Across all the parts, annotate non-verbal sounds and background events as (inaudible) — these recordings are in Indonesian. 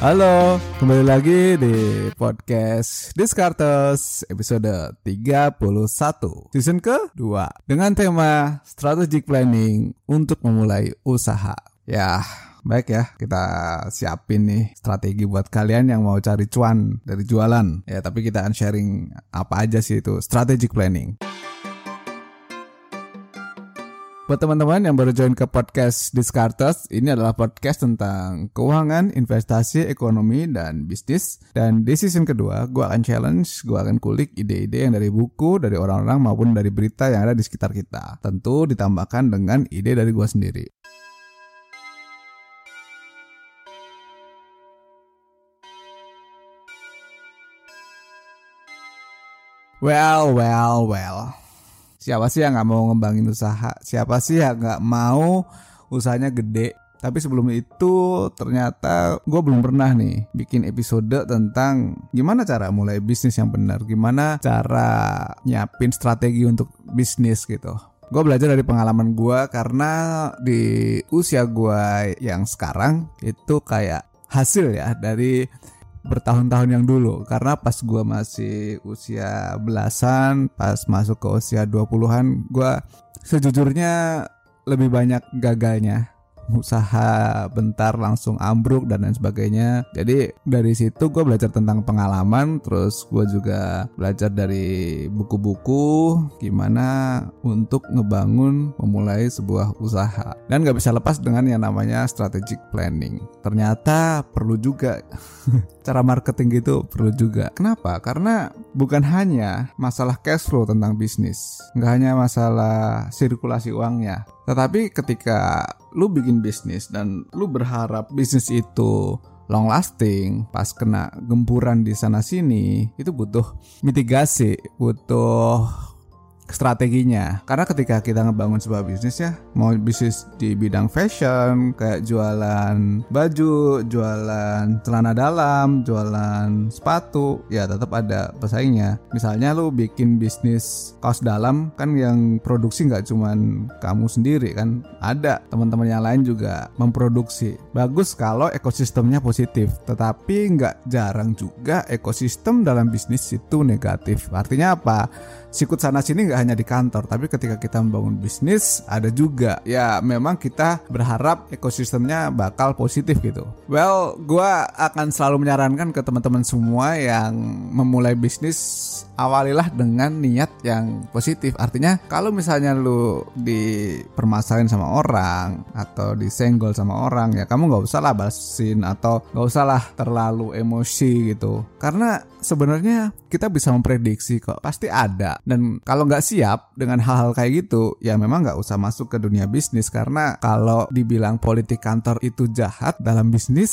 Halo, kembali lagi di podcast Discartes episode 31 season ke-2 dengan tema Strategic Planning untuk memulai usaha. Ya, baik ya, kita siapin nih strategi buat kalian yang mau cari cuan dari jualan. Ya, tapi kita akan sharing apa aja sih itu strategic planning. Buat teman-teman yang baru join ke podcast Discartes, ini adalah podcast tentang keuangan, investasi, ekonomi, dan bisnis. Dan di season kedua, gue akan challenge, gue akan kulik ide-ide yang dari buku, dari orang-orang maupun dari berita yang ada di sekitar kita. Tentu ditambahkan dengan ide dari gue sendiri. Well, well, well. Siapa sih yang nggak mau ngembangin usaha? Siapa sih yang nggak mau usahanya gede? Tapi sebelum itu ternyata gue belum pernah nih bikin episode tentang gimana cara mulai bisnis yang benar, gimana cara nyiapin strategi untuk bisnis gitu. Gue belajar dari pengalaman gue karena di usia gue yang sekarang itu kayak hasil ya dari bertahun-tahun yang dulu karena pas gue masih usia belasan pas masuk ke usia 20-an gue sejujurnya lebih banyak gagalnya usaha bentar langsung ambruk dan lain sebagainya. Jadi dari situ gue belajar tentang pengalaman, terus gue juga belajar dari buku-buku gimana untuk ngebangun memulai sebuah usaha. Dan gak bisa lepas dengan yang namanya strategic planning. Ternyata perlu juga (laughs) cara marketing gitu perlu juga. Kenapa? Karena bukan hanya masalah cash flow tentang bisnis, nggak hanya masalah sirkulasi uangnya, tetapi ketika lu bikin bisnis dan lu berharap bisnis itu long lasting pas kena gempuran di sana sini itu butuh mitigasi butuh strateginya. Karena ketika kita ngebangun sebuah bisnis ya, mau bisnis di bidang fashion, kayak jualan baju, jualan celana dalam, jualan sepatu, ya tetap ada pesaingnya. Misalnya lu bikin bisnis kaos dalam, kan yang produksi nggak cuman kamu sendiri kan, ada teman-teman yang lain juga memproduksi. Bagus kalau ekosistemnya positif, tetapi nggak jarang juga ekosistem dalam bisnis itu negatif. Artinya apa? Sikut sana sini nggak hanya di kantor tapi ketika kita membangun bisnis ada juga ya memang kita berharap ekosistemnya bakal positif gitu well gue akan selalu menyarankan ke teman-teman semua yang memulai bisnis awalilah dengan niat yang positif. Artinya kalau misalnya lu dipermasalahin sama orang atau disenggol sama orang ya kamu nggak usah lah balesin atau nggak usah lah terlalu emosi gitu. Karena sebenarnya kita bisa memprediksi kok pasti ada dan kalau nggak siap dengan hal-hal kayak gitu ya memang nggak usah masuk ke dunia bisnis karena kalau dibilang politik kantor itu jahat dalam bisnis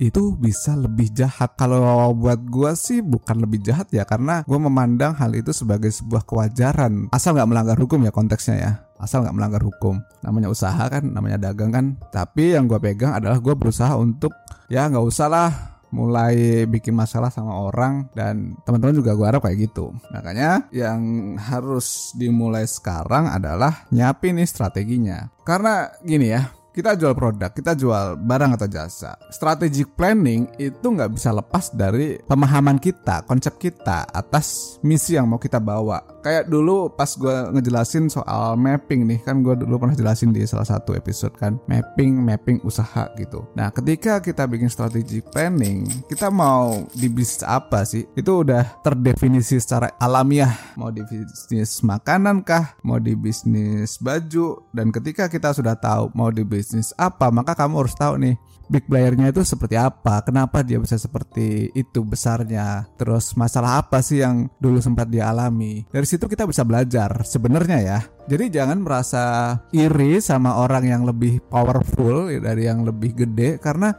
itu bisa lebih jahat. Kalau buat gue sih bukan lebih jahat ya karena gue memandang hal itu sebagai sebuah kewajaran asal nggak melanggar hukum ya konteksnya ya asal nggak melanggar hukum. Namanya usaha kan, namanya dagang kan. Tapi yang gue pegang adalah gue berusaha untuk ya nggak usah lah mulai bikin masalah sama orang dan teman-teman juga gue harap kayak gitu. Makanya yang harus dimulai sekarang adalah nyiapin nih strateginya. Karena gini ya, kita jual produk, kita jual barang atau jasa. Strategic planning itu nggak bisa lepas dari pemahaman kita, konsep kita atas misi yang mau kita bawa. Kayak dulu pas gue ngejelasin soal mapping nih, kan gue dulu pernah jelasin di salah satu episode kan, mapping, mapping usaha gitu. Nah ketika kita bikin strategic planning, kita mau di bisnis apa sih? Itu udah terdefinisi secara alamiah. Mau di bisnis makanan kah? Mau di bisnis baju? Dan ketika kita sudah tahu mau di bisnis apa, maka kamu harus tahu nih big playernya itu seperti apa, kenapa dia bisa seperti itu besarnya, terus masalah apa sih yang dulu sempat dia alami. Dari situ kita bisa belajar sebenarnya ya. Jadi jangan merasa iri sama orang yang lebih powerful dari yang lebih gede karena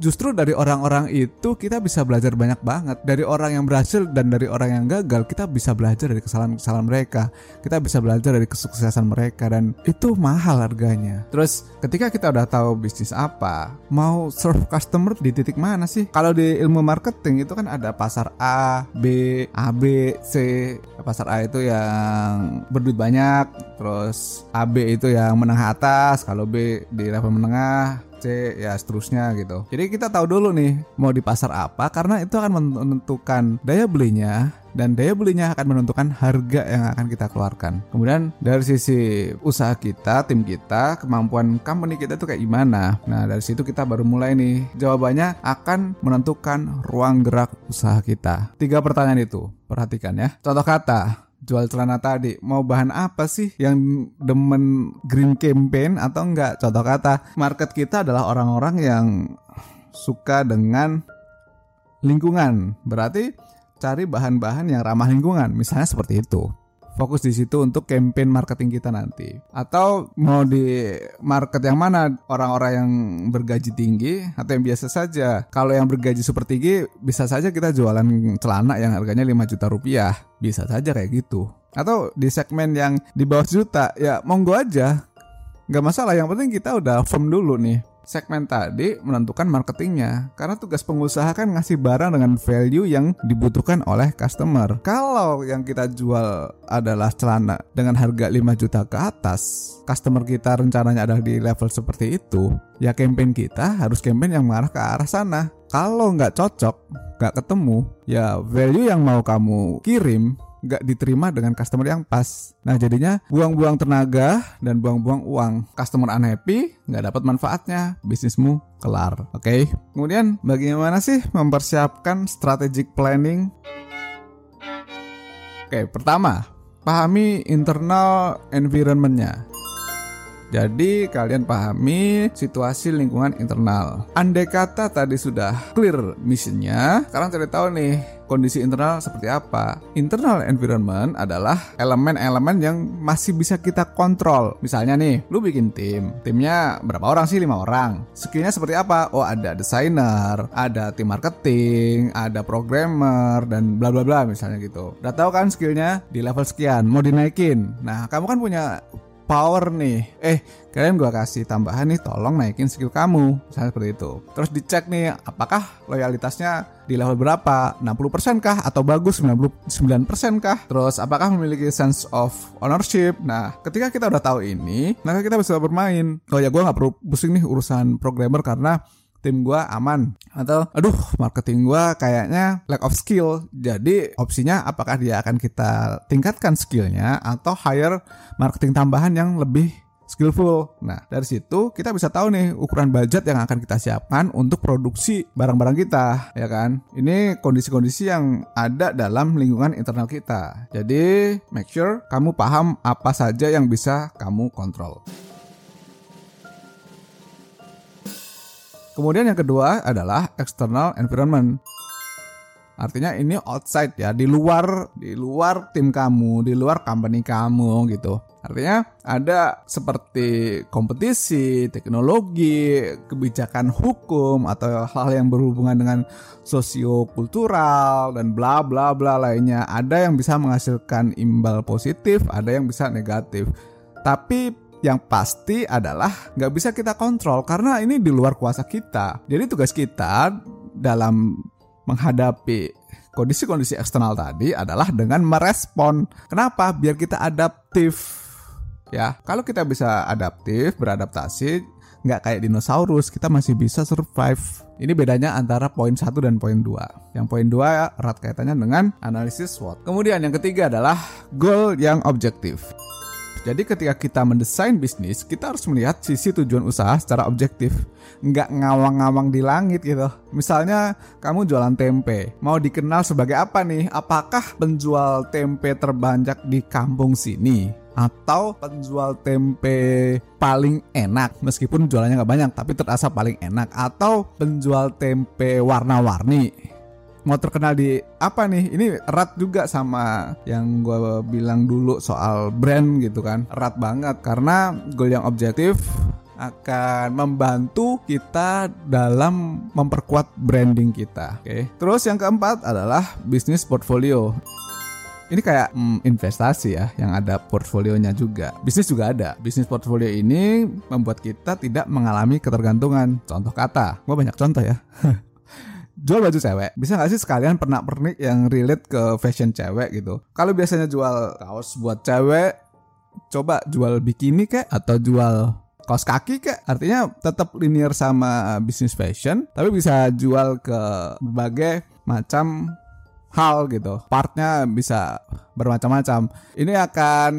justru dari orang-orang itu kita bisa belajar banyak banget. Dari orang yang berhasil dan dari orang yang gagal kita bisa belajar dari kesalahan-kesalahan mereka. Kita bisa belajar dari kesuksesan mereka dan itu mahal harganya. Terus ketika kita udah tahu bisnis apa, mau serve customer di titik mana sih? Kalau di ilmu marketing itu kan ada pasar A, B, A, B, C. Pasar A itu yang berduit banyak, terus AB itu yang menengah atas, kalau B di level menengah, C ya seterusnya gitu. Jadi kita tahu dulu nih mau di pasar apa karena itu akan menentukan daya belinya dan daya belinya akan menentukan harga yang akan kita keluarkan. Kemudian dari sisi usaha kita, tim kita, kemampuan company kita itu kayak gimana. Nah dari situ kita baru mulai nih. Jawabannya akan menentukan ruang gerak usaha kita. Tiga pertanyaan itu, perhatikan ya. Contoh kata, jual celana tadi. Mau bahan apa sih yang demen green campaign atau enggak? Contoh kata market kita adalah orang-orang yang suka dengan lingkungan. Berarti cari bahan-bahan yang ramah lingkungan, misalnya seperti itu. Fokus di situ untuk campaign marketing kita nanti. Atau mau di market yang mana orang-orang yang bergaji tinggi atau yang biasa saja. Kalau yang bergaji super tinggi bisa saja kita jualan celana yang harganya 5 juta rupiah. Bisa saja kayak gitu. Atau di segmen yang di bawah juta ya monggo aja. Gak masalah yang penting kita udah firm dulu nih segmen tadi menentukan marketingnya. Karena tugas pengusaha kan ngasih barang dengan value yang dibutuhkan oleh customer. Kalau yang kita jual adalah celana dengan harga 5 juta ke atas customer kita rencananya ada di level seperti itu ya campaign kita harus campaign yang mengarah ke arah sana. Kalau nggak cocok nggak ketemu ya value yang mau kamu kirim nggak diterima dengan customer yang pas. Nah jadinya buang-buang tenaga dan buang-buang uang. Customer unhappy, nggak dapat manfaatnya, bisnismu kelar. Oke. Okay? Kemudian bagaimana sih mempersiapkan strategic planning? Oke, okay, pertama, pahami internal environmentnya. Jadi kalian pahami situasi lingkungan internal. Andai kata tadi sudah clear misinya, sekarang cari tahu nih kondisi internal seperti apa. Internal environment adalah elemen-elemen yang masih bisa kita kontrol. Misalnya nih, lu bikin tim. Timnya berapa orang sih? Lima orang. Skillnya seperti apa? Oh ada desainer, ada tim marketing, ada programmer, dan bla bla bla misalnya gitu. Udah tahu kan skillnya di level sekian, mau dinaikin. Nah kamu kan punya power nih. Eh kalian gua kasih tambahan nih tolong naikin skill kamu. Misalnya seperti itu. Terus dicek nih apakah loyalitasnya di level berapa? 60% kah? Atau bagus 99% kah? Terus apakah memiliki sense of ownership? Nah ketika kita udah tahu ini maka kita bisa bermain. Oh ya gua nggak perlu pusing nih urusan programmer karena tim gue aman atau aduh marketing gue kayaknya lack of skill jadi opsinya apakah dia akan kita tingkatkan skillnya atau hire marketing tambahan yang lebih skillful. Nah, dari situ kita bisa tahu nih ukuran budget yang akan kita siapkan untuk produksi barang-barang kita, ya kan? Ini kondisi-kondisi yang ada dalam lingkungan internal kita. Jadi, make sure kamu paham apa saja yang bisa kamu kontrol. Kemudian yang kedua adalah external environment. Artinya ini outside ya, di luar di luar tim kamu, di luar company kamu gitu. Artinya ada seperti kompetisi, teknologi, kebijakan hukum atau hal-hal yang berhubungan dengan sosiokultural dan bla bla bla lainnya. Ada yang bisa menghasilkan imbal positif, ada yang bisa negatif. Tapi yang pasti adalah nggak bisa kita kontrol karena ini di luar kuasa kita. Jadi tugas kita dalam menghadapi kondisi-kondisi eksternal tadi adalah dengan merespon. Kenapa? Biar kita adaptif. Ya, kalau kita bisa adaptif, beradaptasi, nggak kayak dinosaurus, kita masih bisa survive. Ini bedanya antara poin 1 dan poin 2. Yang poin 2 erat kaitannya dengan analisis SWOT. Kemudian yang ketiga adalah goal yang objektif. Jadi ketika kita mendesain bisnis, kita harus melihat sisi tujuan usaha secara objektif. Nggak ngawang-ngawang di langit gitu. Misalnya kamu jualan tempe, mau dikenal sebagai apa nih? Apakah penjual tempe terbanyak di kampung sini? Atau penjual tempe paling enak meskipun jualannya nggak banyak tapi terasa paling enak atau penjual tempe warna-warni mau terkenal di apa nih? Ini erat juga sama yang gue bilang dulu soal brand gitu kan. Erat banget karena goal yang objektif akan membantu kita dalam memperkuat branding kita. Oke. Okay. Terus yang keempat adalah bisnis portfolio. Ini kayak hmm, investasi ya, yang ada portfolionya juga. Bisnis juga ada. Bisnis portfolio ini membuat kita tidak mengalami ketergantungan. Contoh kata, gue banyak contoh ya. (laughs) jual baju cewek. Bisa nggak sih sekalian pernah pernik yang relate ke fashion cewek gitu? Kalau biasanya jual kaos buat cewek coba jual bikini kek atau jual kaos kaki kayak artinya tetap linear sama bisnis fashion tapi bisa jual ke berbagai macam hal gitu. Partnya bisa bermacam-macam. Ini akan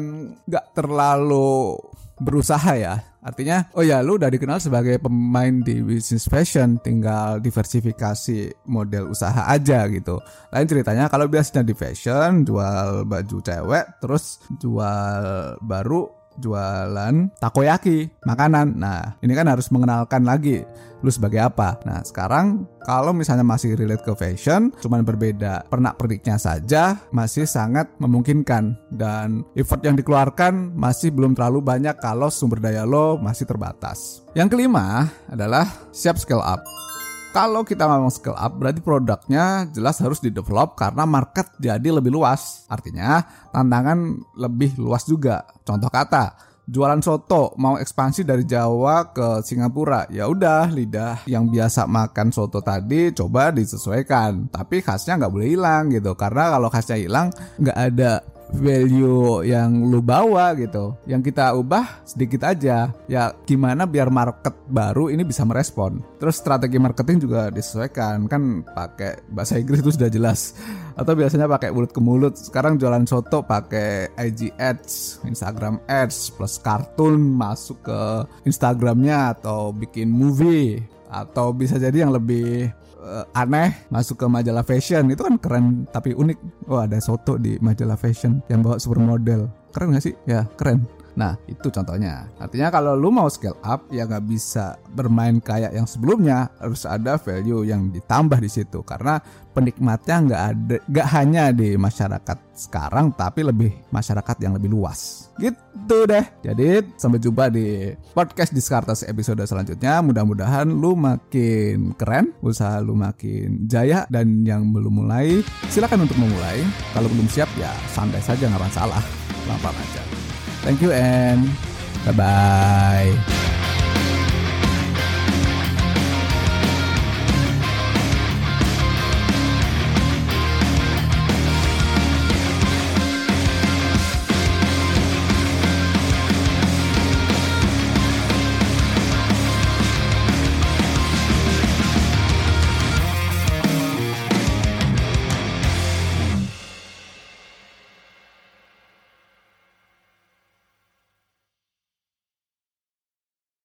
nggak terlalu berusaha ya Artinya, oh ya lu udah dikenal sebagai pemain di bisnis fashion, tinggal diversifikasi model usaha aja gitu. Lain ceritanya kalau biasanya di fashion, jual baju cewek, terus jual baru jualan takoyaki, makanan. Nah, ini kan harus mengenalkan lagi lu sebagai apa. Nah, sekarang kalau misalnya masih relate ke fashion, cuman berbeda pernak-perniknya saja, masih sangat memungkinkan dan effort yang dikeluarkan masih belum terlalu banyak kalau sumber daya lo masih terbatas. Yang kelima adalah siap scale up kalau kita ngomong scale up berarti produknya jelas harus di develop karena market jadi lebih luas. Artinya tantangan lebih luas juga. Contoh kata, jualan soto mau ekspansi dari Jawa ke Singapura ya udah lidah yang biasa makan soto tadi coba disesuaikan tapi khasnya nggak boleh hilang gitu karena kalau khasnya hilang nggak ada value yang lu bawa gitu. Yang kita ubah sedikit aja. Ya gimana biar market baru ini bisa merespon. Terus strategi marketing juga disesuaikan. Kan pakai bahasa Inggris itu sudah jelas. Atau biasanya pakai mulut ke mulut. Sekarang jualan soto pakai IG Ads, Instagram Ads plus kartun masuk ke Instagramnya atau bikin movie atau bisa jadi yang lebih uh, aneh masuk ke majalah fashion itu kan keren tapi unik. Oh ada soto di majalah fashion yang bawa supermodel. Keren gak sih? Ya keren. Nah itu contohnya. Artinya kalau lu mau scale up ya nggak bisa bermain kayak yang sebelumnya harus ada value yang ditambah di situ karena penikmatnya nggak ada nggak hanya di masyarakat sekarang tapi lebih masyarakat yang lebih luas. Gitu deh. Jadi sampai jumpa di podcast Diskartes episode selanjutnya. Mudah-mudahan lu makin keren, usaha lu makin jaya dan yang belum mulai silakan untuk memulai. Kalau belum siap ya santai saja nggak masalah. Lampar aja. Thank you and bye bye.